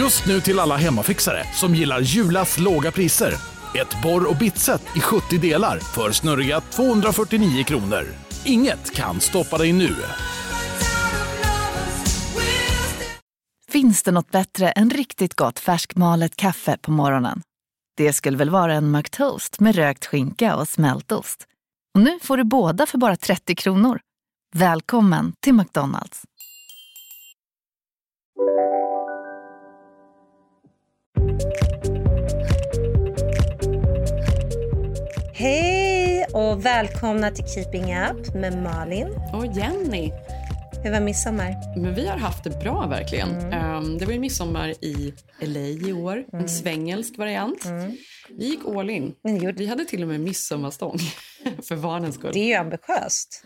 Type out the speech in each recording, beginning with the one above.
Just nu till alla hemmafixare som gillar Julas låga priser. Ett borr och bitset i 70 delar för snurriga 249 kronor. Inget kan stoppa dig nu. Finns det något bättre än riktigt gott färskmalet kaffe på morgonen? Det skulle väl vara en McToast med rökt skinka och smältost. Och nu får du båda för bara 30 kronor. Välkommen till McDonalds. Och välkomna till Keeping Up med Malin. Och Jenny. Hur var midsommar? Men vi har haft det bra verkligen. Mm. Um, det var ju midsommar i LA i år, Mm. en svengelsk variant. Vi gick all in. Vi hade till och med midsommarstång för barnens skull. Det är ju ambitiöst.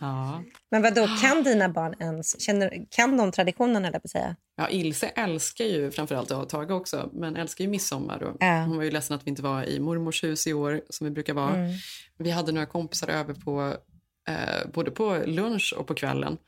Ja. Men vad då kan dina barn ens, känner, kan de traditionen eller på säga? Ja, Ilse älskar ju framförallt, och Tage också, men älskar ju midsommar. Och Ja. Hon var ju ledsen att vi inte var i mormors hus i år som vi brukar vara. Mm. Vi hade några kompisar över på eh, både på lunch och på kvällen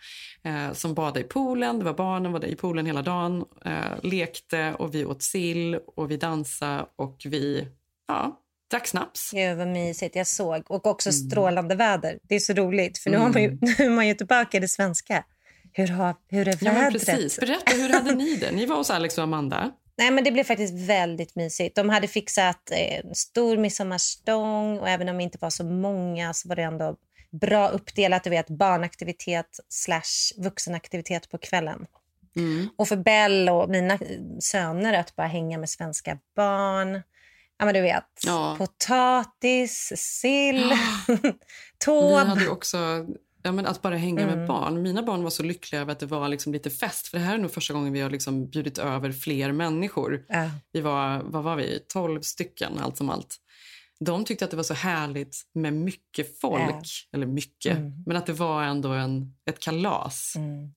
eh, som badade i poolen. Det var barnen var där i poolen hela dagen, eh, lekte och vi åt sill och vi dansade och vi ja, drack snaps. Gud vad mysigt, jag såg. Och också strålande väder. Det är så roligt för nu, har man ju, nu är man ju tillbaka i det svenska. Hur, har, hur är Ja, vädret? precis. Berätta, hur hade ni det? Ni var hos Alex och Amanda. Nej, men det blev faktiskt väldigt mysigt. De hade fixat eh, en stor midsommarstång och även om vi inte var så många så var det ändå bra uppdelat. Du vet, barnaktivitet slash vuxenaktivitet på kvällen. Mm. Och för Bell och mina söner att bara hänga med svenska barn. Ja, men du vet. Ja. Potatis, sill, Vi tåb. hade ju också ja, men att bara hänga Mm. med barn. Mina barn var så lyckliga över att det var liksom lite fest. För Det här är nog första gången vi har liksom bjudit över fler människor. Ja. Vi var, vad var vi? 12 stycken allt som allt. De tyckte att det var så härligt med mycket folk. Ja. Eller mycket, Mm. men att det var ändå en, ett kalas. Mm.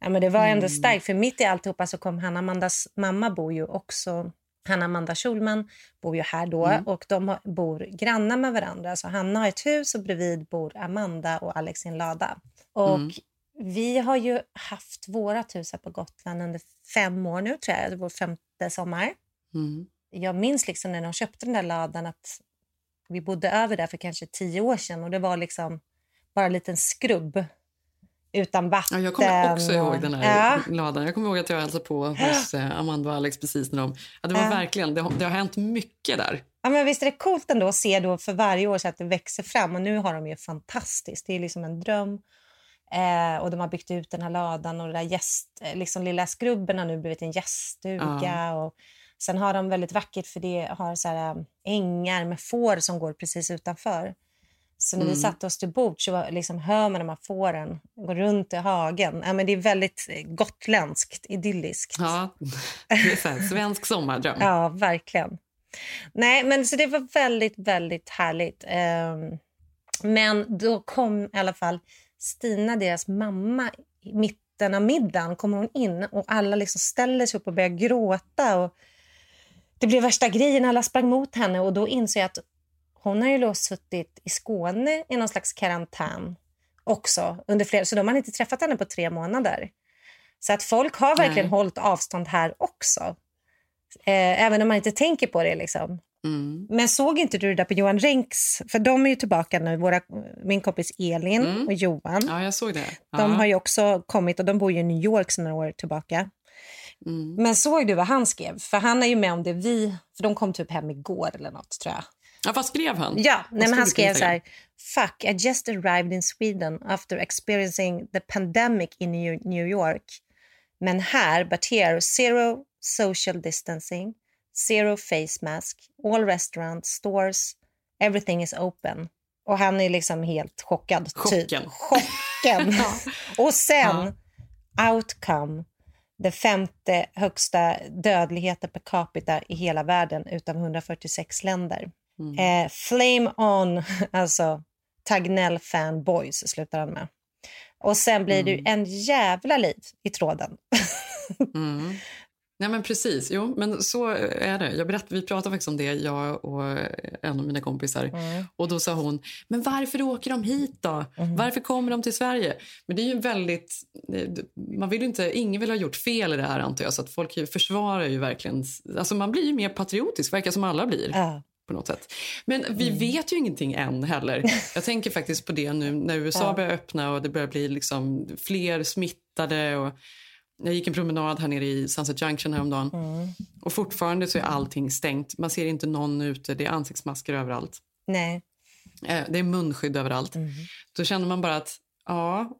Ja, men det var ändå Mm. starkt, för mitt i alltihopa så kom Hanna Amandas mamma bor ju också Hanna Amanda Schulman bor ju här då Mm. och de bor grannar med varandra. Så Hanna har ett hus och bredvid bor Amanda och Alex i en lada. Och Mm. vi har ju haft vårat hus här på Gotland under fem år nu tror jag. Det var vår femte sommar. Mm. Jag minns liksom när de köpte den där ladan att vi bodde över där för kanske tio år sedan och det var liksom bara en liten skrubb utan vatten. Ja, jag kommer också ihåg den här Ja. ladan. Jag kommer ihåg att jag hälsade på hos eh, Amanda och Alex precis när de... Ja, det var Ja. verkligen, det har, det har hänt mycket där. Ja, men visst är det coolt ändå att se då för varje år så att det växer fram och nu har de ju fantastiskt. Det är liksom en dröm. Eh, och de har byggt ut den här ladan och den där gäst, liksom lilla skrubben har nu blivit en gäststuga. Och sen har de väldigt vackert för det har så här, eh, ängar med får som går precis utanför. Så när vi Mm. satte oss till bord så var, liksom, hör man de här fåren gå runt i hagen. Ja, men det är väldigt eh, gotländskt, idylliskt. Ja, det är så här, svensk sommardröm. Ja, verkligen. Nej, men så det var väldigt, väldigt härligt. Ehm, men då kom i alla fall Stina, deras mamma, i mitten av middagen kommer hon in och alla liksom ställer sig upp och börjar gråta. Och det blev värsta grejen, alla sprang mot henne och då insåg jag att hon har ju då suttit i Skåne i någon slags karantän också. Under flera, så de har inte träffat henne på tre månader. Så att folk har verkligen Nej. hållit avstånd här också. Eh, även om man inte tänker på det. Liksom. Mm. Men såg inte du det där på Johan Renks? För de är ju tillbaka nu, våra, min kompis Elin Mm. och Johan. Ja, jag såg det. Ja. De har ju också kommit och de bor ju i New York sedan några år tillbaka. Mm. Men såg du vad han skrev? För han är ju med om det vi... För de kom typ hem igår eller något tror jag. ja, vad skrev han? Ja, Vad nej, men han skrev så här. Fuck, I just arrived in Sweden after experiencing the pandemic in New York. Men här, but here, zero social distancing, zero face mask, all restaurants, stores, everything is open. Och han är liksom helt chockad. Typ. Chocken. Chocken. Och sen, outcome, det femte högsta dödligheten per capita i hela världen utan 146 länder. Mm. Eh, flame on, alltså Tagnell fanboys slutar han med. Och sen blir det ju en jävla liv i tråden. Mm. Nej, men precis. Jo, men så är det. Jag berätt, vi pratade faktiskt om det, jag och en av mina kompisar. Mm. Och Då sa hon, men varför åker de hit då? Mm. Varför kommer de till Sverige? Men det är ju väldigt... Man vill inte, ingen vill ha gjort fel i det här, antar jag. Så att folk ju försvarar ju verkligen... Alltså man blir ju mer patriotisk, verkar som alla blir. Ja. på något sätt. Men vi Mm. vet ju ingenting än heller. Jag tänker faktiskt på det nu när USA Ja. börjar öppna och det börjar bli liksom fler smittade. Och jag gick en promenad här nere i Sunset Junction häromdagen Mm. och fortfarande så är allting stängt. Man ser inte någon ute, det är ansiktsmasker överallt. Nej. Eh, Det är munskydd överallt. Mm. Då känner man bara att, ja,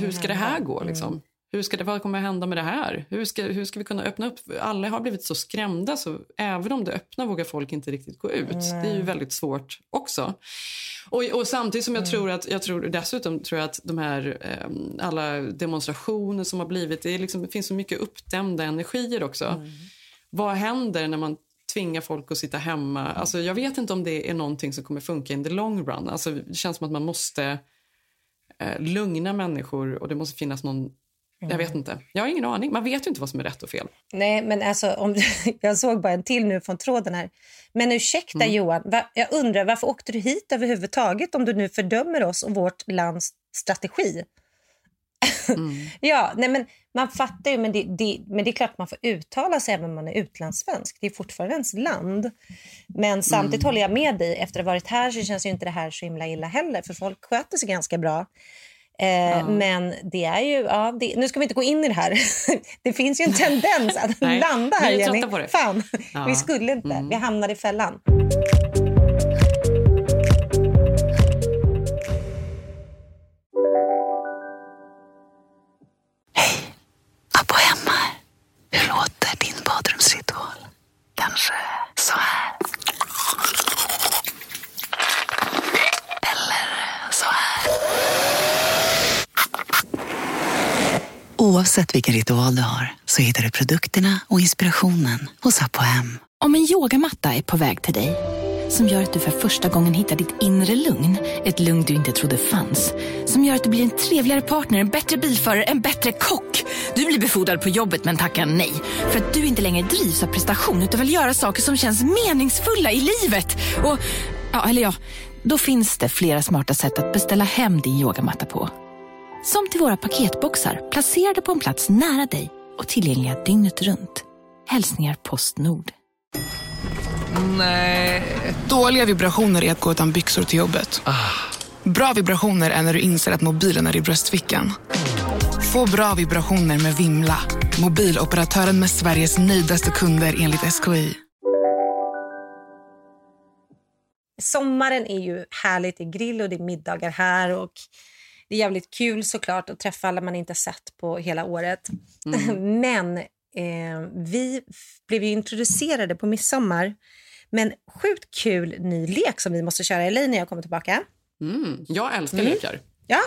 hur ska det hända? här gå? Mm. Hur ska det, vad kommer att hända med det här? Hur ska, hur ska vi kunna öppna upp? Alla har blivit så skrämda så även om det öppnar vågar folk inte riktigt gå ut. Nej. Det är ju väldigt svårt också. Och, och samtidigt som jag Mm. tror att, jag tror dessutom tror jag att de här eh, alla demonstrationer som har blivit, det, liksom, det finns så mycket uppdämda energier också. Mm. Vad händer när man tvingar folk att sitta hemma? Alltså, jag vet inte om det är någonting som kommer funka in the long run. Alltså, det känns som att man måste eh, lugna människor och det måste finnas någon jag vet inte. Jag har ingen aning. Man vet ju inte vad som är rätt och fel. Nej, men alltså, om, jag såg bara en till nu från tråden här. Men ursäkta Mm. Johan, va, jag undrar varför åkte du hit överhuvudtaget om du nu fördömer oss och vårt lands strategi? Mm. Ja, nej men man fattar ju, men det, det, men det är klart man får uttala sig även om man är utlandssvensk. Det är fortfarande ens land. Men samtidigt håller jag med dig. Efter att ha varit här så känns ju inte det här så himla illa heller, för folk sköter sig ganska bra. Eh, Men det är ju, ja, det, nu ska vi inte gå in i det här. det finns ju en tendens att landa här, Jenny. Fan, Ja. vi skulle inte. Mm. Vi hamnade i fällan. Oavsett vilken ritual du har så hittar du produkterna och inspirationen hos Apohem. Om en yogamatta är på väg till dig som gör att du för första gången hittar ditt inre lugn, ett lugn du inte trodde fanns, som gör att du blir en trevligare partner, en bättre bilförare, en bättre kock. Du blir befordrad på jobbet men tackar nej för att du inte längre drivs av prestation utan vill göra saker som känns meningsfulla i livet. Och, ja, eller ja, då finns det flera smarta sätt att beställa hem din yogamatta på. Som till våra paketboxar placerade på en plats nära dig och tillgängliga dygnet runt. Hälsningar Postnord. Nej. Dåliga vibrationer är att gå utan byxor till jobbet. Bra vibrationer är när du inser att mobilen är i bröstfickan. Få bra vibrationer med Vimla. Mobiloperatören med Sveriges nöjdaste kunder enligt SKI. Sommaren är ju härligt. Det är grill och det är middagar här. Och det är jävligt kul såklart att träffa alla man inte sett på hela året. Men eh, vi blev introducerade på midsommar med en sjukt kul ny lek som vi måste köra i LA när jag kommer tillbaka. Mm. Jag älskar Mm. lekar. Ja,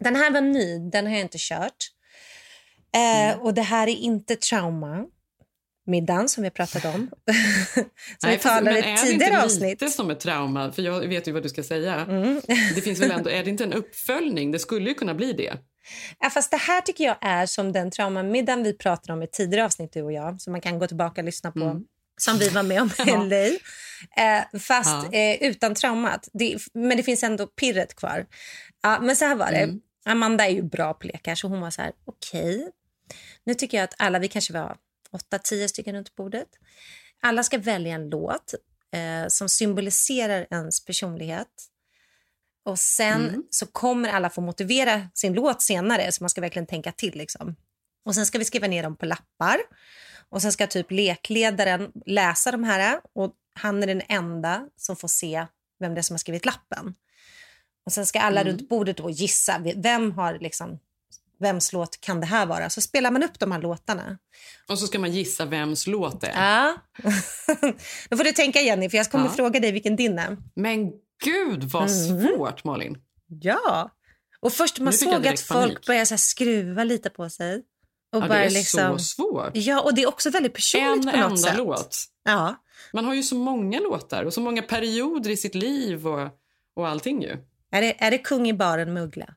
den här var ny. Den har jag inte kört. Eh, Och det här är inte trauma. Middagen som vi pratade om. som vi fast- talade i är ett det tidigare inte avsnitt. lite som ett trauma? För jag vet ju vad du ska säga. Mm. Det finns väl ändå, är det inte en uppföljning? Det skulle ju kunna bli det. Ja, fast det här tycker jag är som den traumamiddagen vi pratade om i tidigare avsnitt, du och jag, som man kan gå tillbaka och lyssna på, Mm. som vi var med om i Ja. LA. Eh, fast Ja. eh, utan traumat. Det, men det finns ändå pirret kvar. Ja, men så här var det. Mm. Amanda är ju bra på lekar, så hon var så här, okej. Nu tycker jag att alla, vi kanske var åtta, tio stycken runt bordet. Alla ska välja en låt eh, som symboliserar ens personlighet. Och sen Mm. så kommer alla få motivera sin låt senare, så man ska verkligen tänka till. Liksom. Och sen ska vi skriva ner dem på lappar. Och sen ska typ lekledaren läsa de här och han är den enda som får se vem det är som har skrivit lappen. Och sen ska alla Mm. runt bordet då gissa vem har liksom, vems låt kan det här vara? Så spelar man upp de här låtarna. Och så ska man gissa vems låt det är. Ja. då får du tänka Jenny, för jag kommer Ja. fråga dig vilken din är. Men gud vad Mm. svårt, Malin. Ja. Och först man såg att folk panik. började så skruva lite på sig. Och Ja, bara det är liksom... så svårt. Ja, och det är också väldigt personligt En på något enda sätt. låt. Ja. Man har ju så många låtar och så många perioder i sitt liv och, och allting ju. Är det, är det kung i baren med Uggla?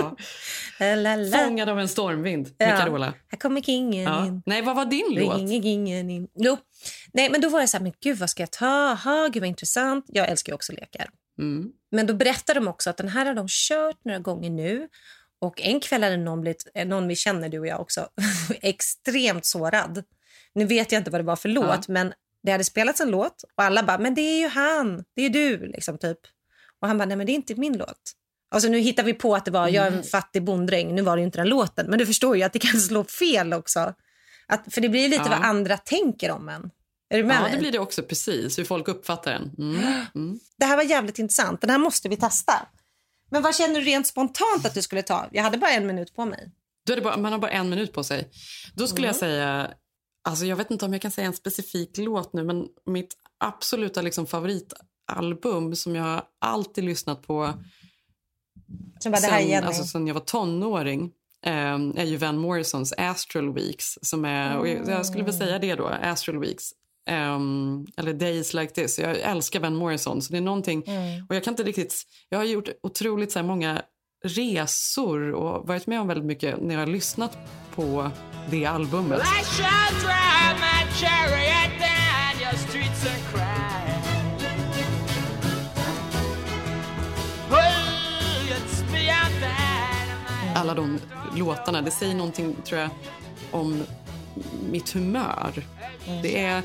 Ja. Fångad av en stormvind med Ja. Carola. Här kommer kingen Ja. in. Nej, vad var din låt? Ringer in. Jo. Nej, men då var jag så här, men gud vad ska jag ta? Ha, gud vad intressant. Jag älskar ju också lekar. Mm. Men då berättar de också att den här har de kört några gånger nu. Och en kväll hade någon, blivit, eh, någon vi känner, du och jag också, extremt sårad. Nu vet jag inte vad det var för låt, Ja. men det hade spelats en låt och alla bara, men det är ju han, det är du, liksom typ. Och han bara, nej men det är inte min låt. Alltså nu hittar vi på att det var, jag är en fattig bonddräng, nu var det inte den låten. Men du förstår ju att det kan slå fel också. Att, för det blir lite Ja. vad andra tänker om en. Är du med Ja, mig? det blir det också precis. Hur folk uppfattar den. Mm. Mm. Det här var jävligt intressant. Den här måste vi testa. Men vad känner du rent spontant att du skulle ta? Jag hade bara en minut på mig. Är det bara, man har bara en minut på sig. Då skulle jag Mm. säga... Alltså jag vet inte om jag kan säga en specifik låt nu, men mitt absoluta liksom favoritalbum som jag alltid lyssnat på Så bara, det här är sen, alltså, sen jag var tonåring eh, är ju Van Morrisons Astral Weeks. Som är, och jag, jag skulle väl säga det då, Astral Weeks. Ehm, eller Days Like This. Jag älskar Van Morrison. Så det är någonting, Mm. och jag kan inte riktigt... Jag har gjort otroligt så här, många resor och varit med om väldigt mycket när jag har lyssnat på det albumet. Alla de låtarna, det säger någonting tror jag om mitt humör. Det är,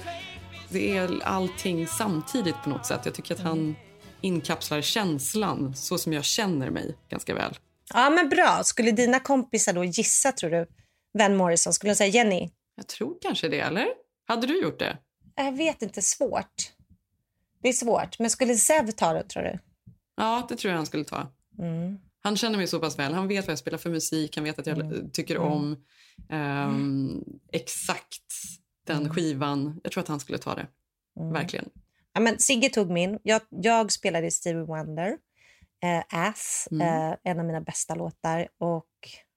det är allting samtidigt på något sätt. Jag tycker att han inkapslar känslan så som jag känner mig ganska väl. Ja, men bra. Skulle dina kompisar då gissa, tror du, Van Morrison? Skulle de säga Jenny? Jag tror kanske det, eller? Hade du gjort det? Jag vet inte, svårt. Det är svårt. Men skulle Zev ta det, tror du? Ja, det tror jag han skulle ta. Mm. Han känner mig så pass väl. Han vet vad jag spelar för musik. Han vet att jag Mm. tycker om ehm, exakt den Mm. skivan. Jag tror att han skulle ta det. Verkligen. Ja, men Sigge tog min. Jag, jag spelade Stevie Wonder. Eh, Ass, Mm. eh, en av mina bästa låtar. Och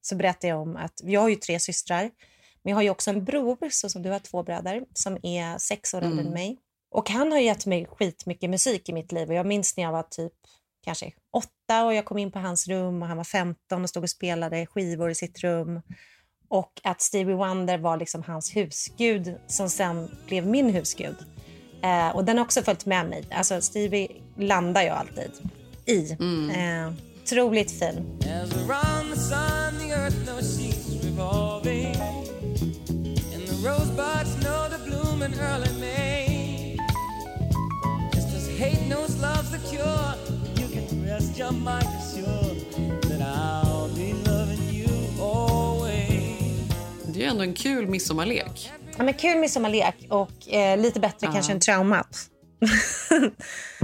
så berättade jag om att jag har ju tre systrar. Men jag har ju också en bror, så som du har två bröder, som är sex år äldre än mig. Och han har gett mig skitmycket musik i mitt liv. Och jag minns när jag var typ kanske åtta och jag kom in på hans rum och han var 15 och stod och spelade skivor i sitt rum. Och att Stevie Wonder var liksom hans husgud som sen blev min husgud. Eh, och den har också följt med mig. Alltså Stevie landar jag alltid i. Eh, otroligt fin. As your mind assured that I'll be loving you always. Det är ju ändå en kul midsommarlek. Ja, men kul midsommarlek och eh, lite bättre Ja. kanske än traumat.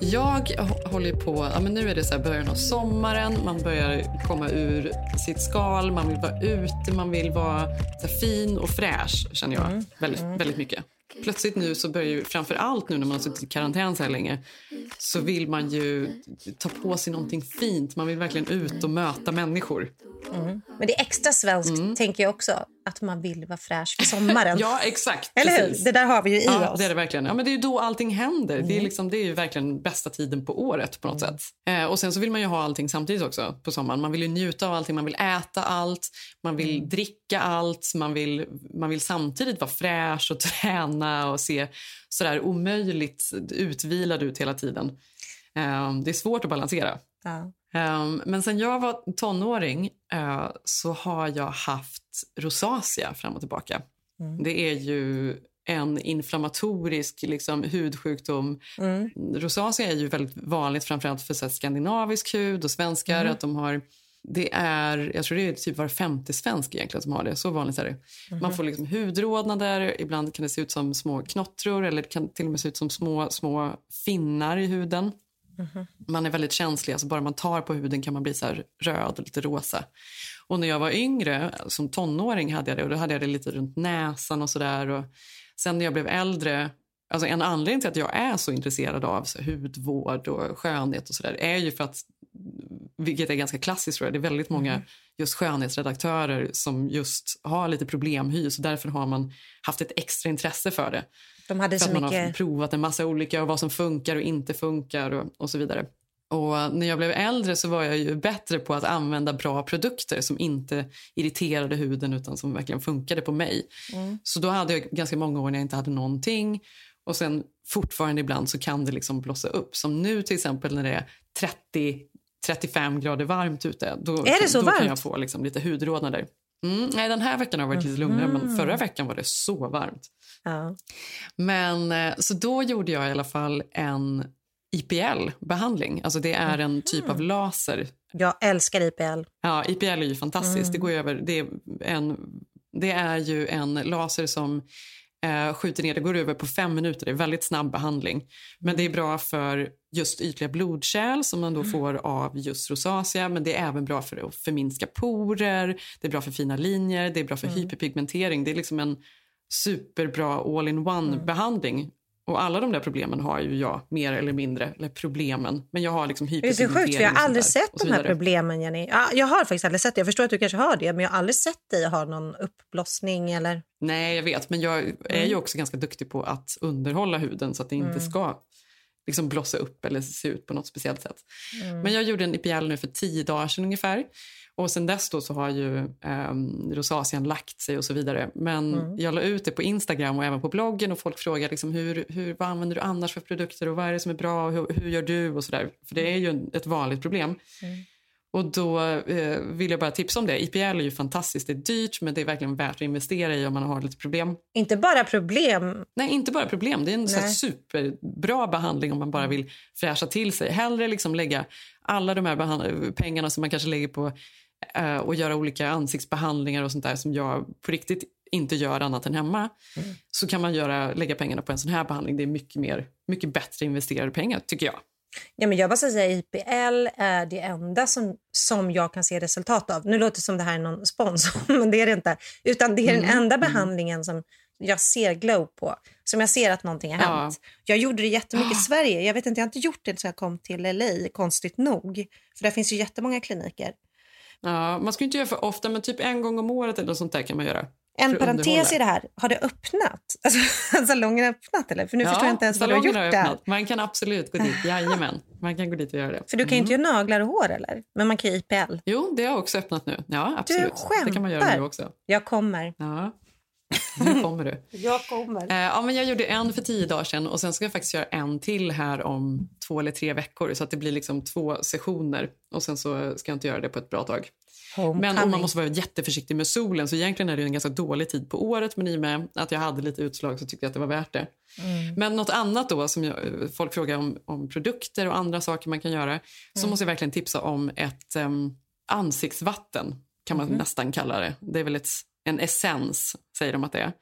Jag hå- håller ju på, ja men nu är det så här början av sommaren, man börjar komma ur sitt skal, man vill vara ute, man vill vara så här fin och fräsch känner jag väldigt, väldigt mycket. Plötsligt nu så börjar ju, framför allt nu när man har suttit i karantän så här länge, så vill man ju ta på sig någonting fint, man vill verkligen ut och möta människor. Men det är extra svenskt, tänker jag också, att man vill vara fräsch för sommaren. Mm. Ja, exakt. Eller hur? precis. Det där har vi ju i Ja, oss. det är det verkligen. Ja, men det är ju då allting händer. Mm. Det, är liksom, det är ju verkligen bästa tiden på året på något sätt. Eh, och sen så vill man ju ha allting samtidigt också på sommaren. Man vill ju njuta av allting, man vill äta allt, man vill Mm. dricka allt, man vill, man vill samtidigt vara fräsch och träna och se sådär omöjligt utvilad ut hela tiden. Eh, det är svårt att balansera. Ja. Um, men sen jag var tonåring uh, så har jag haft rosacea fram och tillbaka. Det är ju en inflammatorisk liksom, hudsjukdom. Rosacea är ju väldigt vanligt framförallt för så här, skandinavisk hud och svenskar. Att de har, det är, jag tror det är typ var femte svensk egentligen som har det. Så vanligt är det. Man får liksom hudrodnader, ibland kan det se ut som små knottror eller det kan till och med se ut som små, små finnar i huden. Man är väldigt känslig, alltså bara man tar på huden kan man bli så röd och lite rosa. Och när jag var yngre, som tonåring hade jag det och då hade jag det lite runt näsan och sådär. Och sen när jag blev äldre, alltså en anledning till att jag är så intresserad av så hudvård och skönhet och sådär är ju för att, vilket är ganska klassiskt tror jag, det är väldigt många just skönhetsredaktörer som just har lite problemhy så därför har man haft ett extra intresse för det. De hade så att man har mycket... provat en massa olika och vad som funkar och inte funkar och, och så vidare. Och när jag blev äldre så var jag ju bättre på att använda bra produkter som inte irriterade huden utan som verkligen funkade på mig. Mm. Så då hade jag ganska många år när jag inte hade någonting. Och sen fortfarande ibland så kan det liksom blossa upp. Som nu till exempel när det är 30 35 grader varmt ute. Då, Är det så då varmt? kan jag få liksom lite hudrodnader. Mm, nej, den här veckan har varit lite lugnare, men förra veckan var det så varmt. Ja. Men eh, så då gjorde jag i alla fall en IPL-behandling. Alltså det är en typ av laser. Jag älskar IPL. Ja, IPL är ju fantastiskt. Det går ju över det är en det är ju en laser som eh, skjuter ner. Det går över på fem minuter. Det är väldigt snabb behandling. Men det är bra för just ytliga blodkärl som man då får av just rosacea. Men det är även bra för att förminska porer. Det är bra för fina linjer. Det är bra för hyperpigmentering. Det är liksom en superbra all-in-one behandling. Och alla de där problemen har ju jag mer eller mindre. Eller problemen. Men jag har liksom Det är så sjukt, för jag har aldrig där, sett de här problemen, Jenny. Ja, jag har faktiskt aldrig sett det. Jag förstår att du kanske har det, men jag har aldrig sett dig ha någon uppblossning eller... Nej, jag vet. Men jag är ju också ganska duktig på att underhålla huden så att det inte ska liksom blossa upp eller se ut på något speciellt sätt. Men jag gjorde en IPL nu för tio dagar sedan ungefär. Och sen dess då så har ju um, rosacean lagt sig och så vidare. Men jag la ut det på Instagram och även på bloggen och folk frågar liksom hur, hur, vad använder du annars för produkter och vad är det som är bra och hur, hur gör du och så där. För det är ju ett vanligt problem. Och då eh, vill jag bara tipsa om det. IPL är ju fantastiskt. Det är dyrt men det är verkligen värt att investera i om man har lite problem. Inte bara problem. Nej, inte bara problem. Det är en superbra behandling om man bara vill fräscha till sig. Hellre liksom lägga alla de här pengarna som man kanske lägger på eh, och göra olika ansiktsbehandlingar och sånt där som jag på riktigt inte gör annat än hemma. Så kan man göra, lägga pengarna på en sån här behandling. Det är mycket, mer, mycket bättre investerade pengar tycker jag. Ja, men jag bara säga IPL är det enda som, som jag kan se resultat av. Nu låter det som det här är någon sponsor, men det är det inte. Utan det är den Mm, enda behandlingen som jag ser glow på. Som jag ser att någonting har Ja. hänt. Jag gjorde det jättemycket i Sverige. Jag vet inte, jag har inte gjort det så jag kom till LA, konstigt nog. För där finns ju jättemånga kliniker. Ja, man ska inte göra för ofta, men typ en gång om året eller sånt där kan man göra. En parentes i det här. Har det öppnat? Alltså, salongen har öppnat eller? För nu förstår jag inte ens vad du har gjort salongen öppnat. Man kan absolut gå dit, jajamän. Man kan gå dit och göra det. För du kan ju inte göra naglar och hår eller? Men man kan ju IPL. Jo, det har också öppnat nu. Ja, absolut. Det kan man göra skämtar. nu också. Jag kommer. Ja. Nu kommer du. Jag kommer. Eh, ja, men jag gjorde en för tio dagar sedan och sen ska jag faktiskt göra en till här om två eller tre veckor så att det blir liksom två sessioner och sen så ska jag inte göra det på ett bra tag. Men man måste vara jätteförsiktig med solen så egentligen är det en ganska dålig tid på året men i och med att jag hade lite utslag så tyckte jag att det var värt det. Men något annat då som jag, folk frågar om, om produkter och andra saker man kan göra så måste jag verkligen tipsa om ett um, ansiktsvatten kan man nästan kalla det. Det är väl ett, en essens säger de att det är.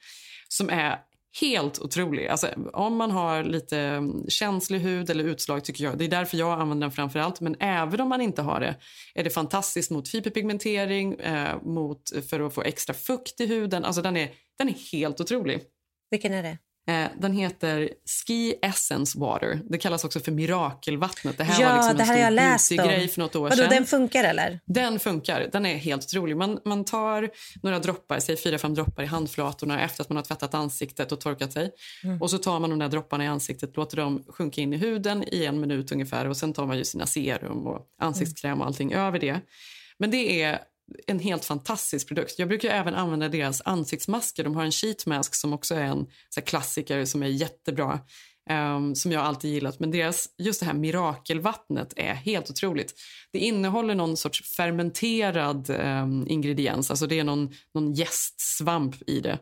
Som är helt otrolig. Alltså, om man har lite mm, känslig hud eller utslag tycker jag, det är därför jag använder den framför allt. Men även om man inte har det är det fantastiskt mot fiberpigmentering, eh, mot, för att få extra fukt i huden. Alltså den är, den är helt otrolig. Vilken är det? Eh, den heter Ski Essence Water. Det kallas också för mirakelvattnet. Det här Ja, var liksom det en här jag stor om. beautygrej för något år Vadå, sedan. den funkar eller? Den funkar. Den är helt otrolig. Man, man tar några droppar, säg fyra, fem droppar i handflatorna efter att man har tvättat ansiktet och torkat sig. Och så tar man de där dropparna i ansiktet, låter dem sjunka in i huden i en minut ungefär och sen tar man ju sina serum och ansiktskräm och allting över det. Men det är en helt fantastisk produkt. Jag brukar även använda deras ansiktsmasker. De har en sheet mask som också är en så här, klassiker som är jättebra. Um, som jag alltid gillat. Men deras, just det här mirakelvattnet är helt otroligt. Det innehåller någon sorts fermenterad um, ingrediens. Alltså det är någon, någon jästsvamp i det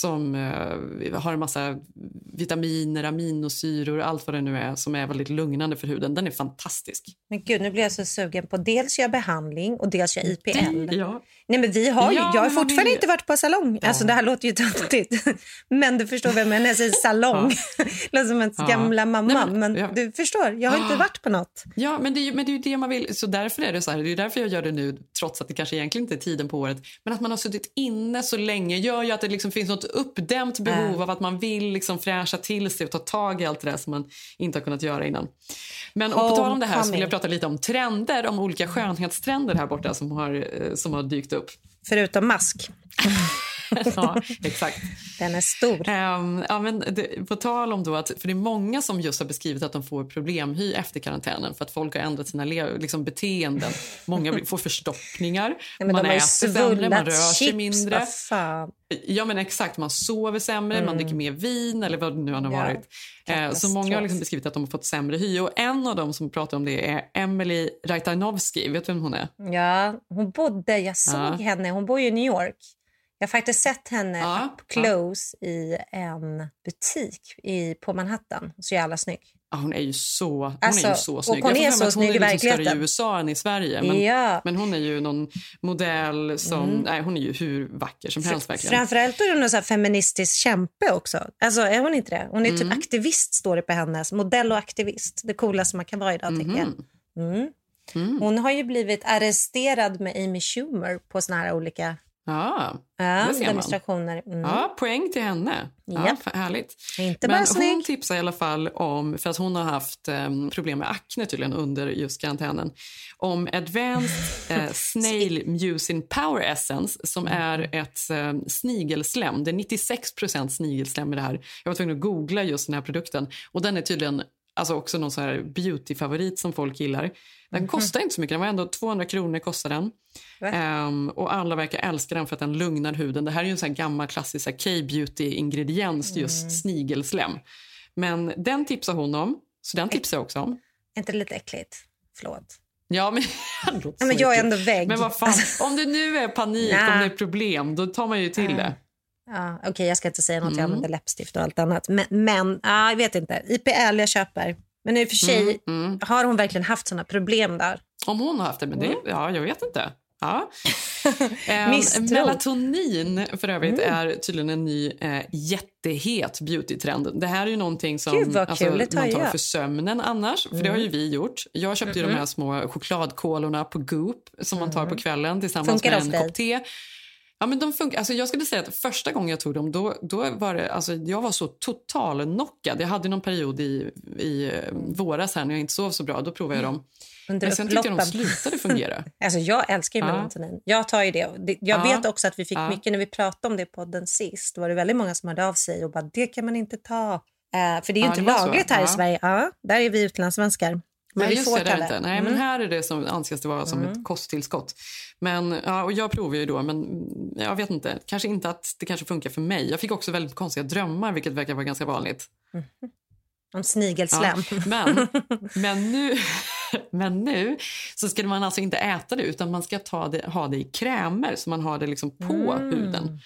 som eh, har en massa vitaminer, aminosyror allt vad det nu är som är väldigt lugnande för huden. Den är fantastisk. Men gud, nu blir jag så sugen på dels göra behandling och dels göra IPL. Ja. Nej, men vi har ju, Ja, jag har fortfarande inte varit på salong. Alltså, det här låter ju töntigt. Men du förstår vad jag menar jag säger salong. Det låter som ens Ja. gamla mamma. Nej, men men- ja. du förstår, jag har inte Ah. varit på något. Ja, men det, men det är ju det man vill. Så därför är det så här. Det är därför jag gör det nu, trots att det kanske egentligen inte är tiden på året. Men att man har suttit inne så länge gör ju att det liksom finns något uppdämt behov av att man vill liksom fräscha till sig och ta tag i allt det där som man inte har kunnat göra innan. Men och på tal om det här så vill jag prata lite om trender, om olika skönhetstrender här borta som har, eh, som har dykt upp. Förutom mask. ja, exakt. Den är stor. Ehm, ja, men det, på tal om då att, för det är många som just har beskrivit att de får problemhy efter karantänen för att folk har ändrat sina liksom, beteenden. Många får förstoppningar, Ja, man äter sämre, man rör sig chips. mindre. Ja men exakt, man sover sämre, man dricker mer vin eller vad det nu har Mm. Ja, varit. Eh, så många har liksom beskrivit att de har fått sämre hy. Och en av dem som pratar om det är Emily Rajtanovsky. Vet du vem hon är? Ja, hon bodde, jag såg Ja. henne, hon bor ju i New York. Jag har faktiskt sett henne Ja, up close i en butik i, på Manhattan. Så jävla snygg. Ja, hon är ju så, hon Alltså, är ju så och snygg. hon Jag är så hon snygg i är liksom större i. USA än i Sverige. Men, ja. men hon är ju någon modell som... Nej, hon är ju hur vacker som helst. verkligen. Framförallt är hon en så feministisk kämpe också. Alltså är hon inte det? Hon är Mm. typ aktivist står det på hennes. Modell och aktivist. Det coolaste man kan vara idag tycker jag. Mhm. Mm. Hon har ju blivit arresterad med Amy Schumer på såna här olika Ja, ja, demonstrationer. Mm. Ja, poäng till henne. Ja, för- härligt. Inte Men snygg. hon tipsar i alla fall om, för att hon har haft em, problem med akne tydligen under just karantänen, om Advanced eh, Snail Mucin Power Essence som Mm. är ett eh, snigelslem. Det är 96% snigelslem i det här. Jag var tvungen att googla just den här produkten och den är tydligen alltså också någon sån här beauty-favorit som folk gillar. Den Mhm. kostar inte så mycket, den var ändå 200 kronor kostar den. Ehm, och alla verkar älska den för att den lugnar huden. Det här är ju en sån här gammal klassisk så K-beauty-ingrediens, just Mm. snigelslem. Men den tipsar hon om, så den tipsar jag också om. Är inte det lite äckligt? Förlåt. Ja, men, Ja, men jag är ändå vägg. Men vad fan, om det nu är panik, om det är problem, då tar man ju till det. Ja, Okej, jag ska inte säga något. Mm. Jag använder läppstift och allt annat. Men, men ja, jag vet inte. IPL jag köper. Men i och för sig, Mm. har hon verkligen haft såna problem där? Om hon har haft det, men det, ja, jag vet inte. Ja. Ehm, melatonin för övrigt Mm. är tydligen en ny eh, jättehet beautytrend. Det här är ju någonting som Gud, tar man tar jag. för sömnen annars. För det har ju vi gjort. Jag köpte ju de här små chokladkolorna på Goop som man tar på kvällen tillsammans Funkar med en kopp te. Ja, men de funkar. Alltså, jag skulle säga att första gången jag tog dem, då, då var det, alltså, jag var så total knockad. Jag hade någon period i, i eh, våras här när jag inte sov så bra. Då provade jag dem. Under Men sen tyckte jag de upploppen. slutade fungera. Alltså jag älskar ju Ja. melatonin. Jag tar ju det. Jag Ja. vet också att vi fick Ja. mycket när vi pratade om det på den sist. var det väldigt många som hörde av sig och bara det kan man inte ta. Eh, för det är ju inte var så. lagligt här i. Sverige. Ja, där är vi utlandssvenskar. Men Nej, vi just får det, inte. Nej, Mm. men här är det som anses det vara som ett kosttillskott. Men, ja, och jag provar ju då, men jag vet inte. Kanske inte att det kanske funkar för mig. Jag fick också väldigt konstiga drömmar, vilket verkar vara ganska vanligt. Om snigelslem. Ja, men, men, nu, men nu så ska man alltså inte äta det utan man ska ta det, ha det i krämer så man har det liksom på huden.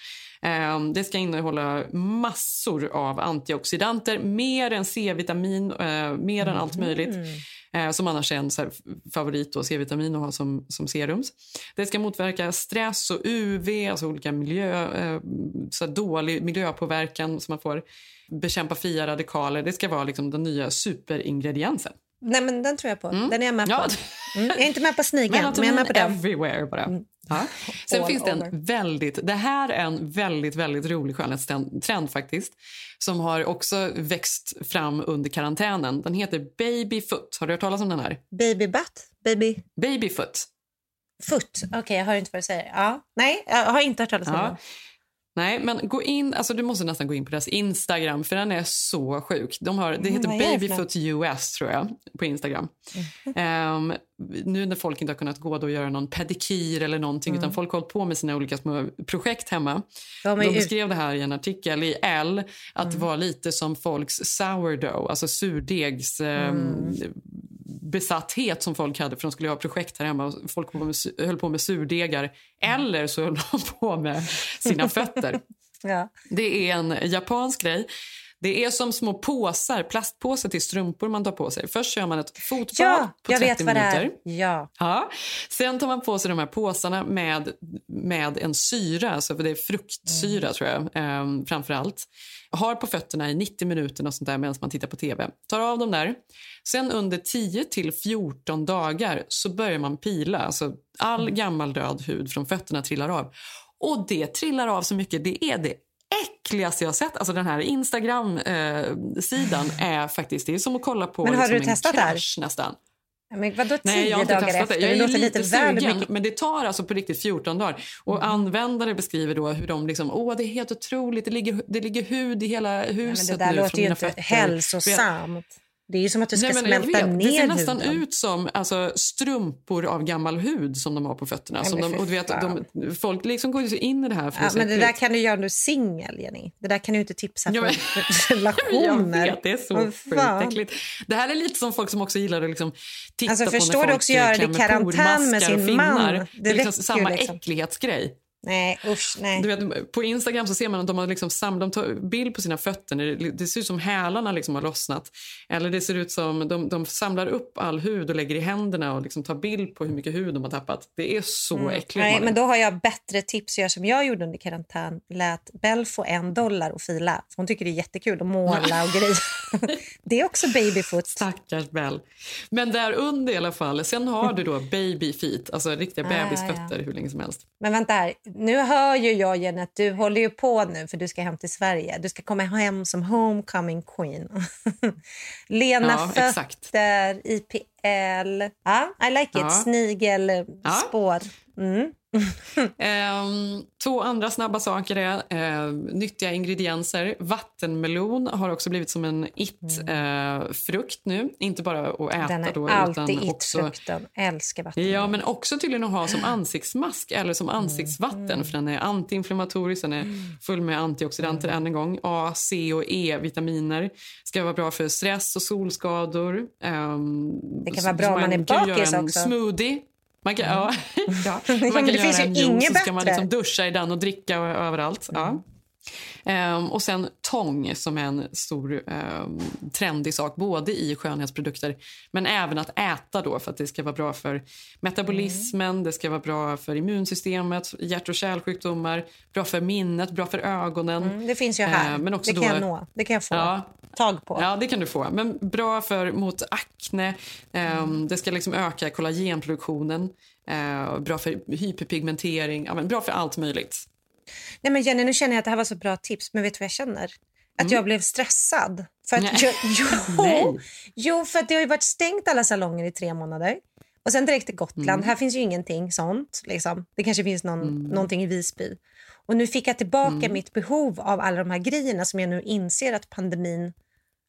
Ehm, det ska innehålla massor av antioxidanter, mer än C-vitamin, eh, mer än allt möjligt. Eh, som annars är en favorit, då, C-vitamin att ha som, som serums. Det ska motverka stress och UV, alltså olika miljö, eh, så dålig miljöpåverkan som man får. Bekämpa fria radikaler. Det ska vara liksom den nya superingrediensen. Nej, men den tror jag på. Den är jag med på. Ja. Mm. Jag är inte med på snigeln, men jag är med på den. everywhere bara. Ja. Sen All finns det en väldigt, det här är en väldigt, väldigt rolig skönhetstrend faktiskt. Som har också växt fram under karantänen. Den heter Babyfoot. Har du hört talas om den här? Baby butt? Baby Babyfoot. foot? Okej, jag hör inte vad du säger. Ja. Nej, jag har inte hört talas om Ja. den. Nej, men gå in, alltså du måste nästan gå in på deras Instagram för den är så sjuk. De har, det heter är det för Babyfoot US tror jag på Instagram. Ehm, nu när folk inte har kunnat gå då och göra någon pedikyr eller någonting utan folk har hållit på med sina olika små projekt hemma. De De ut- beskrev det här i en artikel i L att det var lite som folks sourdough, alltså surdegs ehm, besatthet som folk hade för de skulle ha projekt här hemma folk på med, höll på med surdegar eller så höll de på med sina fötter. Ja. Det är en japansk grej. Det är som små påsar, plastpåsar till strumpor man tar på sig. Först kör man ett fotbad ja, på jag 30 vet vad minuter. Ja. Ja. Sen tar man på sig de här påsarna med, med en syra, alltså för det är fruktsyra Mm. tror jag, eh, framför allt. Har på fötterna i 90 minuter och sånt där medan man tittar på tv. Tar av dem där. Sen under 10 till 14 dagar så börjar man pila. Alltså all Mm. gammal död hud från fötterna trillar av. Och det trillar av så mycket. Det är det äckligaste jag sett. Alltså den här Instagram-sidan är faktiskt det är som att kolla på Men har liksom du testat en det här? krasch nästan. Men vadå tio Nej, jag har inte dagar testat efter? det. Jag är låter lite, sugen, mycket. men det tar alltså på riktigt 14 dagar. Och användare beskriver då hur de liksom, åh det är helt otroligt, det ligger, det ligger hud i hela huset det där nu låter ju inte hälsosamt. Det är ju som att du ska Nej, men jag smälta ner Det ser nästan huden. ut som alltså, strumpor av gammal hud som de har på fötterna. Nej, men de, och du vet, de, folk liksom går in i det här för Ja, men det där kan du göra när du är singel, Jenny. Det där kan du inte tipsa Ja, för Jag relationer. vet, det är så Vad sjukt. Det här är lite som folk som också gillar att liksom titta Alltså, på när du folk också göra det i karantän med sin man? Det är liksom samma liksom. äcklighetsgrej. Nej, usch, nej. Du vet, på Instagram så ser man att de har liksom sam, de tar bild på sina fötter. Det, det ser ut som hälarna liksom har lossnat. Eller det ser ut som de, de samlar upp all hud och lägger i händerna och liksom tar bild på hur mycket hud de har tappat. Det är så äckligt. Mm. Nej, Malin. men då har jag bättre tips göra som jag gjorde under karantän. Lät Bell få en dollar och fila. För hon tycker det är jättekul att måla och grejer. det är också babyfoot. Stackars Bell. Men där under i alla fall. Sen har du då baby feet, alltså riktiga Ah, bebisfötter ja. hur länge som helst. Men vänta här, nu hör ju jag Jenny att du håller ju på nu för du ska hem till Sverige. Du ska komma hem som homecoming queen. Lena Ja, exakt. fötter, IPL. Ja, I like it. Ja. Snigelspår. Mm. Ehm, två andra snabba saker är eh, nyttiga ingredienser. Vattenmelon har också blivit som en it-frukt nu. Inte bara att äta Den är då, alltid it-frukten. Älskar vatten. Ja, men också tydligen att ha som ansiktsmask eller som ansiktsvatten för den är antiinflammatorisk, den är full med antioxidanter än en gång. A, C och E-vitaminer ska vara bra för stress och solskador. Ehm, Det kan vara bra om man är bakis också. Smoothie. Man kan, ja, ja. man kan det göra finns en juice så ska man liksom duscha i den och dricka överallt. Ja. Ehm, och sen tång som är en stor um, trendig sak både i skönhetsprodukter men även att äta då för att det ska vara bra för metabolismen, det ska vara bra för immunsystemet, hjärt och kärlsjukdomar, bra för minnet, bra för ögonen. Mm, det finns ju här. Eh, men också det kan då- jag nå. Det kan jag få Ja, tag på. Ja, det kan du få. Men bra för mot akne. ehm, Det ska liksom öka kollagenproduktionen. eh, bra för hyperpigmentering. Ja, men bra för allt möjligt. Nej, men Jenny, nu känner jag att det här var så bra tips, men vet du vad jag känner? Att jag blev stressad. För att Mm. Nej. jag, jo, jo, för att det har ju varit stängt alla salonger i tre månader. Och sen direkt till Gotland. Mm. Här finns ju ingenting sånt. Liksom. Det kanske finns någon, Mm. någonting i Visby. Och nu fick jag tillbaka mitt behov av alla de här grejerna som jag nu inser att pandemin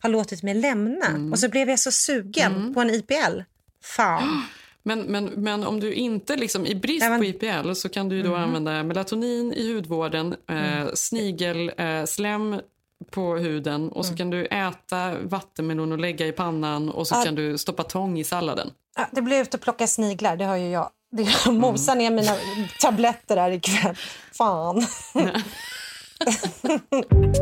har låtit mig lämna. Mm. Och så blev jag så sugen på en IPL. Fan. Men, men, men om du inte, liksom, i brist men- på IPL så kan du då använda melatonin i hudvården, eh, snigelslem eh, på huden och så kan du äta vattenmelon och lägga i pannan och så Ja. kan du stoppa tång i salladen. Ja, det blir ut att plocka sniglar, det har ju jag. Det jag mosar ner mina tabletter här ikväll. Fan.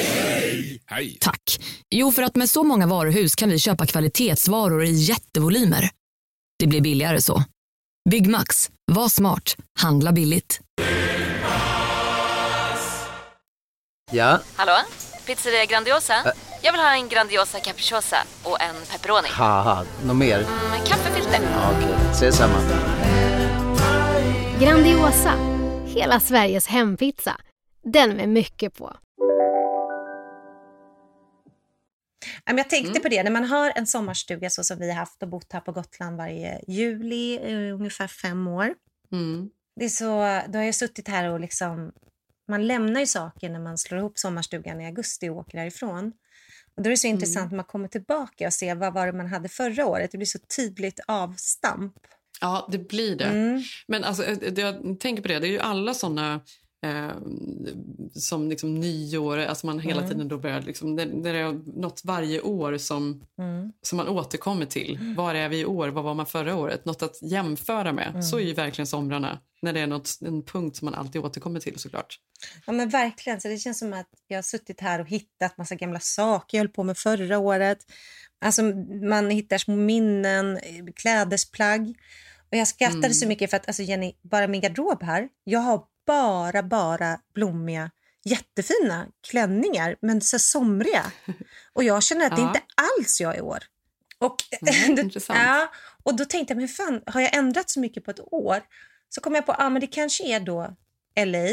Tack. Jo, för att med så många varuhus kan vi köpa kvalitetsvaror i jättevolymer. Det blir billigare så. Byggmax. Var smart. Handla billigt. Ja, Hallå? Pizzeria Grandiosa? Jag vill ha en Grandiosa capriciosa och en pepperoni. något mer? Med kaffefilter. Ja, Okej, ses samma. Grandiosa, hela Sveriges hempizza. Den med mycket på. Jag tänkte Mm. på det, när man har en sommarstuga så som vi har haft och bott här på Gotland varje juli, eh, ungefär fem år. Mm. Det är så, då har jag suttit här och liksom, man lämnar ju saker när man slår ihop sommarstugan i augusti och åker härifrån. Och då är det så Mm. intressant när man kommer tillbaka och ser vad var det man hade förra året. Det blir så tydligt avstamp. Ja, det blir det. Mm. Men alltså, eh, jag tänker på det, det är ju alla såna eh, som liksom nyår, alltså man hela Mm. tiden då börjar liksom, det, det är något varje år som, Mm. som man återkommer till. Var är vi i år? Vad var man förra året? Något att jämföra med. Mm. Så är ju verkligen somrarna. När det är något, en punkt som man alltid återkommer till såklart. Ja men verkligen, så det känns som att jag har suttit här och hittat massa gamla saker jag höll på med förra året. Alltså man hittar små minnen, eh, klädesplagg. Och jag skrattade Mm. så mycket för att alltså Jenny, bara min garderob här, jag har bara, bara blommiga jättefina klänningar, men så somriga. Och jag känner att det Ja. inte alls jag i år. Och, Mm, då, intressant. ja, och då tänkte jag, men fan, har jag ändrat så mycket på ett år? Så kom jag på, ja men det kanske är då LA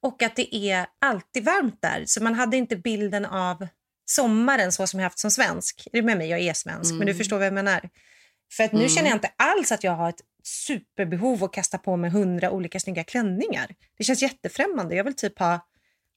och att det är alltid varmt där. Så man hade inte bilden av sommaren så som jag haft som svensk. Är du med mig? Jag är svensk, men du Mm. förstår vad jag menar. För att nu Mm. känner jag inte alls att jag har ett superbehov att kasta på mig hundra olika snygga klänningar. Det känns jättefrämmande. Jag vill typ ha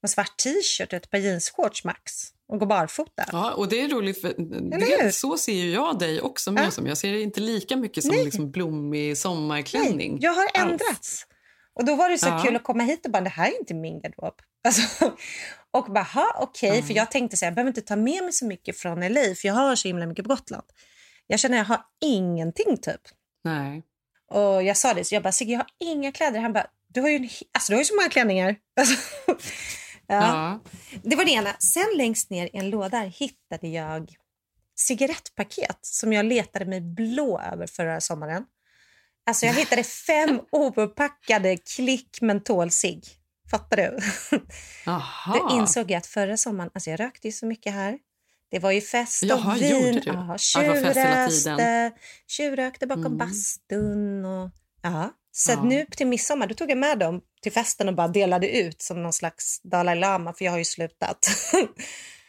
en svart t-shirt och ett par jeansshorts max och gå barfota. Ja, och det är roligt för det, så ser ju jag dig också mer Ja. som. Jag ser det inte lika mycket som Nej. liksom blommig sommarklänning. Nej, jag har alls. ändrats. Och då var det så Ja. kul att komma hit och bara, det här är inte min garderob. Alltså, och bara, "Ha, okej, för jag tänkte så här, jag behöver inte ta med mig så mycket från LA, för jag har så himla mycket på Gotland. Jag känner jag har ingenting typ. Nej. Och jag sa det, så jag bara, Sigge jag har inga kläder. Han bara, du har ju, en, alltså, du har ju så många klänningar. Alltså, ja. Ja. Det var det ena. Sen längst ner i en låda hittade jag cigarettpaket som jag letade mig blå över förra sommaren. Alltså jag hittade fem opackade klick mentolcigg. Fattar du? Aha. Då insåg jag att förra sommaren, alltså jag rökte ju så mycket här. Det var ju fest och Jaha, vin. Ja, Ja, tjuvröste, tjuvrökte bakom Mm. bastun. Och, ja. Så Ja. nu till midsommar då tog jag med dem till festen och bara delade ut som någon slags Dalai Lama, för jag har ju slutat.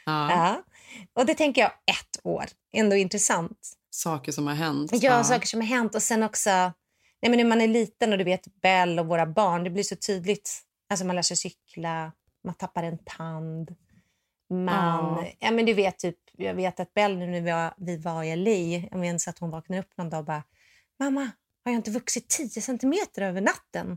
Ja. ja. Och det tänker jag ett år. Ändå intressant. Saker som har hänt. Ja, saker som har hänt. Och sen också, nej men när man är liten och du vet Bell och våra barn, det blir så tydligt. Alltså man lär sig cykla, man tappar en tand. Man, Ja. ja. men du vet typ, jag vet att Bell nu när vi var, vi var i LA, jag minns att hon vaknade upp någon dag och bara, mamma, har jag inte vuxit 10 centimeter över natten?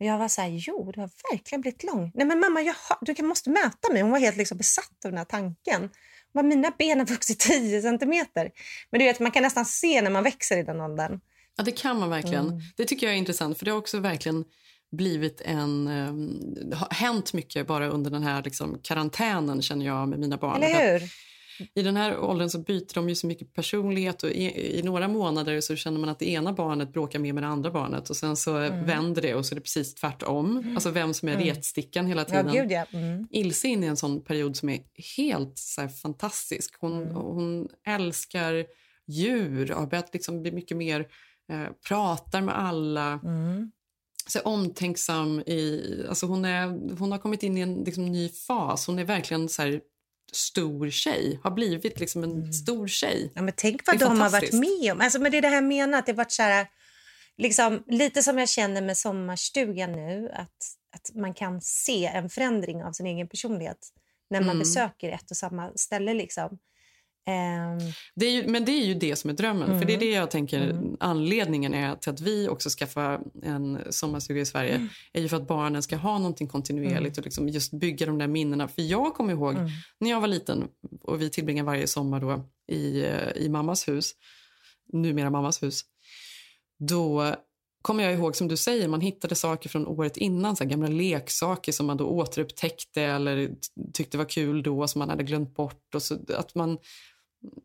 Och jag var så här, jo, du har verkligen blivit lång. Nej men mamma, jag har, du måste möta mig. Hon var helt liksom besatt av den här tanken. Hon bara, mina ben har vuxit 10 centimeter. Men du vet, man kan nästan se när man växer i den åldern. Ja, det kan man verkligen. Mm. Det tycker jag är intressant, för det har också verkligen blivit en... Um, det har hänt mycket bara under den här liksom, karantänen, känner jag, med mina barn. Eller hur? I den här åldern så byter de ju så mycket personlighet och i, i några månader så känner man att det ena barnet bråkar mer med det andra barnet och sen så Mm. vänder det och så är det precis tvärtom. Alltså vem som är Mm. retstickan hela Ja, tiden. gud ja. Mm. Ilse är inne i en sån period som är helt så fantastisk. Hon, Mm. hon älskar djur och har börjat liksom bli mycket mer, eh, pratar med alla. Mm. Så omtänksam. I, alltså hon, är, hon har kommit in i en liksom, ny fas. Hon är verkligen så här, stor tjej. Har blivit liksom en stor tjej. Mm. Ja, men tänk vad de har varit med om. Alltså, men det är det här jag menar, att det varit så här, liksom, lite som jag känner med sommarstugan nu, att, att man kan se en förändring av sin egen personlighet när man Mm. besöker ett och samma ställe. Liksom. Ehm, Det ju, men det är ju det som är drömmen. För det är Mm. det jag tänker Mm. anledningen är till att vi också skaffar en sommarstuga i Sverige. Mm. är ju för att barnen ska ha någonting kontinuerligt och liksom just bygga de där minnena. För jag kommer ihåg Mm. när jag var liten och vi tillbringar varje sommar då i, eh, i mammas hus, numera mammas hus. Då kommer jag ihåg som du säger, man hittade saker från året innan, så gamla leksaker som man då återupptäckte eller tyckte var kul då som man hade glömt bort. Och så, att man,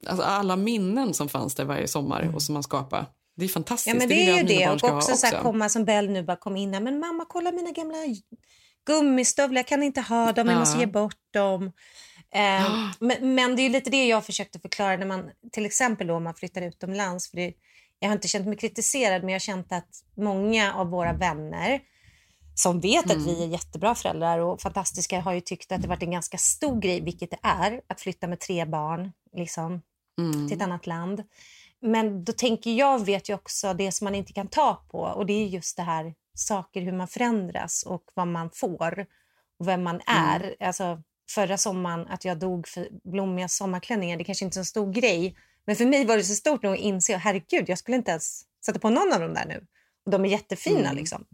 alltså alla minnen som fanns där varje sommar och som man skapade. Det är fantastiskt. Ja, men det jag är ju att det. Och också, så här, komma som Bell nu bara kom in här. Men mamma, kolla mina gamla gummistövlar. Jag kan inte ha dem. Jag Ja. måste ge bort dem. Eh, men, men det är lite det jag försökte förklara när man till exempel då, om man flyttar utomlands. För det, jag har inte känt mig kritiserad, men jag har känt att många av våra vänner som vet att Mm. vi är jättebra föräldrar och fantastiska har ju tyckt att det varit en ganska stor grej, vilket det är, att flytta med tre barn liksom, Mm. till ett annat land. Men då tänker jag, vet ju också det som man inte kan ta på och det är just det här saker, hur man förändras och vad man får och vem man är. Alltså, förra sommaren att jag dog för blommiga sommarklänningar, det kanske inte är en stor grej. Men för mig var det så stort nog att inse, herregud, jag skulle inte ens sätta på någon av dem där nu. Och de är jättefina Mm. liksom.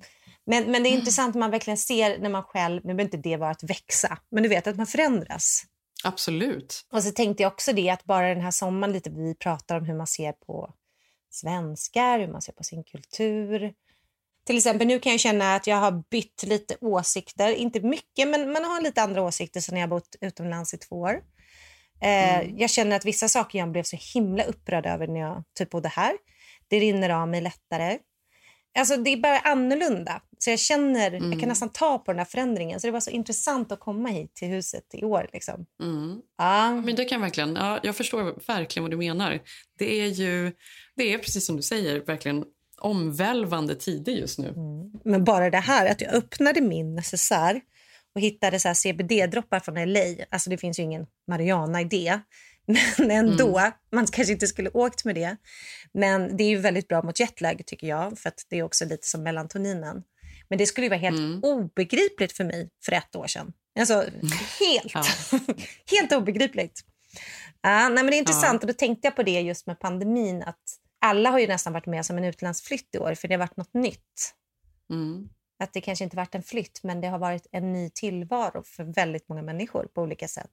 Men, men det är intressant när man verkligen ser när man själv, nu behöver inte det vara att växa, men du vet att man förändras. Absolut. Och så tänkte jag också det att bara den här sommaren lite vi pratar om hur man ser på svenskar, hur man ser på sin kultur. Till exempel nu kan jag känna att jag har bytt lite åsikter, inte mycket men man har lite andra åsikter sen jag har bott utomlands i två år. Eh, Mm. Jag känner att vissa saker jag blev så himla upprörd över när jag typ bodde här, det rinner av mig lättare. Alltså det är bara annorlunda. Så jag känner, jag Mm. kan nästan ta på den här förändringen. Så det var så intressant att komma hit till huset i år. Liksom. Mm. Ja. Men det kan jag verkligen, ja, jag förstår verkligen vad du menar. Det är ju, det är precis som du säger, verkligen omvälvande tider just nu. Men bara det här att jag öppnade min necessär och hittade så CBD-droppar från LA. Alltså det finns ju ingen marijuana i det. Men ändå, man kanske inte skulle åkt med det. Men det är ju väldigt bra mot jetlag tycker jag. För att det är också lite som melatonin. Men det skulle ju vara helt obegripligt för mig för ett år sedan. Alltså helt, helt obegripligt. Ja, nej, men det är intressant och då tänkte jag på det just med pandemin. Att alla har ju nästan varit med som en utlandsflytt i år för det har varit något nytt. Mm. Att det kanske inte varit en flytt men det har varit en ny tillvaro för väldigt många människor på olika sätt.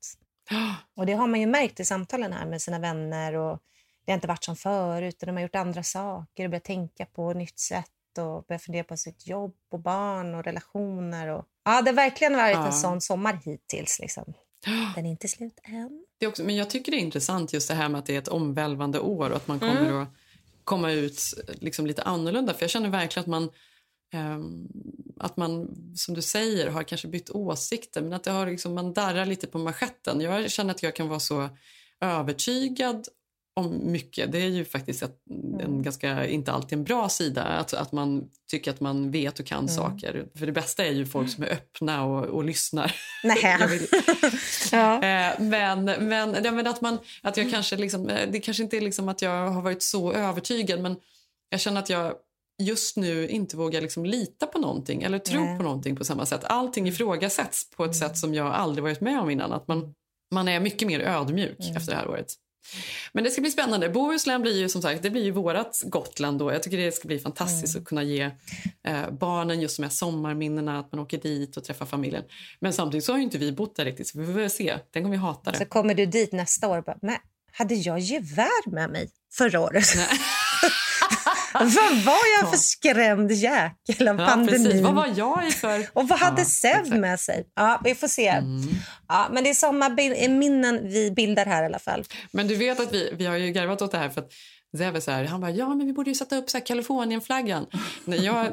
Och det har man ju märkt i samtalen här med sina vänner och det har inte varit som förut och de har gjort andra saker och börjat tänka på nytt sätt och börjat fundera på sitt jobb och barn och relationer. Och... Ja, det har verkligen varit Ja. en sån sommar hittills. Liksom. Den är inte slut än. Det också, men jag tycker det är intressant just det här med att det är ett omvälvande år och att man kommer Mm. att komma ut liksom lite annorlunda. För jag känner verkligen att man, att man, som du säger, har kanske bytt åsikter men att det har liksom, man darrar lite på manschetten. Jag känner att jag kan vara så övertygad om mycket. Det är ju faktiskt ett, en ganska, inte alltid en bra sida att, att man tycker att man vet och kan Mm. saker. För det bästa är ju folk som är öppna och, och lyssnar. Nej. Ja. Eh, Men, men, ja, men att, man, att jag kanske liksom, eh, det kanske inte är liksom att jag har varit så övertygad men jag känner att jag just nu inte vågar liksom lita på någonting eller tro Nej. på någonting på samma sätt. Allting ifrågasätts på ett sätt som jag aldrig varit med om innan. Att man, man är mycket mer ödmjuk efter det här året. Men det ska bli spännande. Bohuslän blir ju som sagt, det blir ju vårat Gotland då. Jag tycker det ska bli fantastiskt att kunna ge eh, barnen just de här sommarminnena, att man åker dit och träffar familjen. Men samtidigt så har ju inte vi bott där riktigt så vi får se. Tänk om vi hatar det. Så kommer du dit nästa år och bara, men hade jag gevär med mig förra året? vad var jag för skrämd jäkel av Ja, pandemin? precis. Vad var jag i för... Och vad hade Ja, Sev med sig? Ja, vi får se. Ja, men det är sommarminnen vi bildar här i alla fall. Men du vet att vi, vi har ju garvat åt det här för att Zev är så här, han bara, ja men vi borde ju sätta upp så här Kalifornienflaggan. när, jag,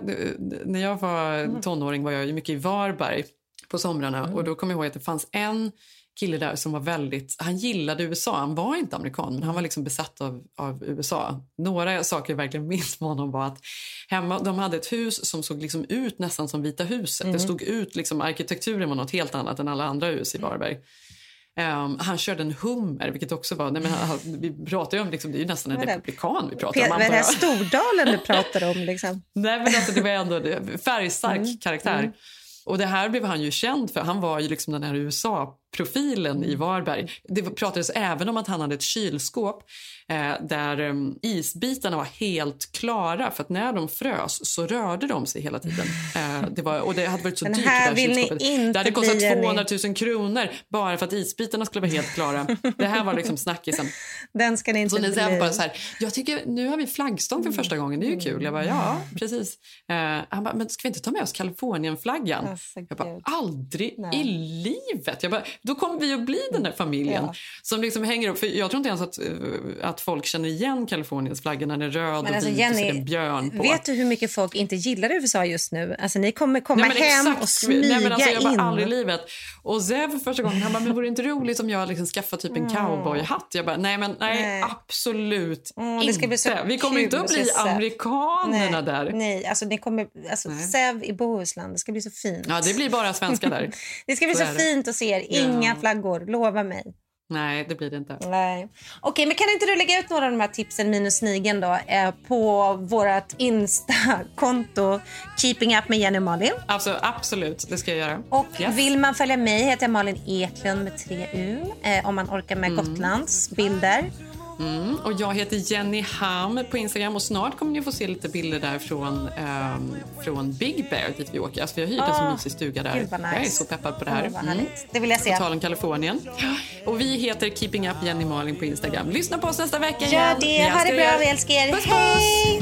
när jag var tonåring var jag mycket i Varberg på somrarna och då kommer jag ihåg att det fanns en kille där som var väldigt, han gillade USA, han var inte amerikan men han var liksom besatt av, av USA. Några saker jag verkligen minns med honom var att hemma, de hade ett hus som såg liksom ut nästan som Vita huset. Mm. Det stod ut, liksom, arkitekturen var något helt annat än alla andra hus i Varberg. Ehm, han körde en Hummer, vilket också var... Nej, men han, vi pratar ju om, liksom, det är ju nästan en det? republikan vi pratar om. Är det här Stordalen du pratar om? Liksom? Nej, men alltså, det var ändå det, färgstark Mm. karaktär. Mm. Och det här blev han ju känd för. Han var ju liksom den här USA-profilen Mm. i Varberg. Det pratades även om att han hade ett kylskåp eh, där eh, isbitarna var helt klara för att när de frös så rörde de sig hela tiden. Eh, det var, och det hade varit så dyrt här det inte Det hade kostat bli en- 200 000 kronor bara för att isbitarna skulle vara helt klara. Det här var liksom snackisen. Den ska ni inte Så ni bara så här, jag tycker nu har vi flaggstång för första gången, det är ju kul. Jag bara, ja, precis. Eh, han bara, men ska vi inte ta med oss Kalifornienflaggan? Alltså, jag bara, aldrig Nej. i livet. Jag bara, då kommer vi att bli den där familjen Ja. som liksom hänger upp. För jag tror inte ens att, eh, att folk känner igen Kaliforniens flagga när den är röd Men och alltså, vit och Jenny, en björn på. Vet du hur mycket folk inte gillar USA just nu? Alltså, ni kommer komma Nej, men hem exakt. och smyga Nej, men alltså, jag in. aldrig i livet. Och Zev första gången, han bara, men vore det inte roligt om jag liksom skaffar typ en cowboyhatt? Jag bara, nej men nej, Nej. absolut Mm, inte. vi kommer inte att bli Zev. amerikanerna nej, där. Nej, alltså ni kommer, alltså. Säv i Bohuslän, det ska bli så fint. Ja, det blir bara svenskar där. Det ska bli Så så, fint att se er. Inga flaggor, lova mig. Nej, det blir det inte. Nej. Okej, men kan inte du lägga ut några av de här tipsen minus snigeln då eh, på vårt Insta-konto Keeping Up med Jenny och Malin? Alltså, absolut, det ska jag göra. Och Yes. vill man följa mig heter jag Malin Eklund med tre U eh, om man orkar med Mm. Gotlands bilder. Mm, och jag heter Jenny Ham på Instagram och snart kommer ni få se lite bilder där från, ehm, från Big Bear dit vi åker. Alltså vi har hyrt en så Ah, mysig stuga där. nice. Jag är så peppad på det här. Vad härligt. Det vill jag se. På tal om Kalifornien. Och vi heter Keeping Up Jenny Malin på Instagram. Lyssna på oss nästa vecka Gör igen. det. Vi Ha det bra. Vi älskar er. Puss, Hej!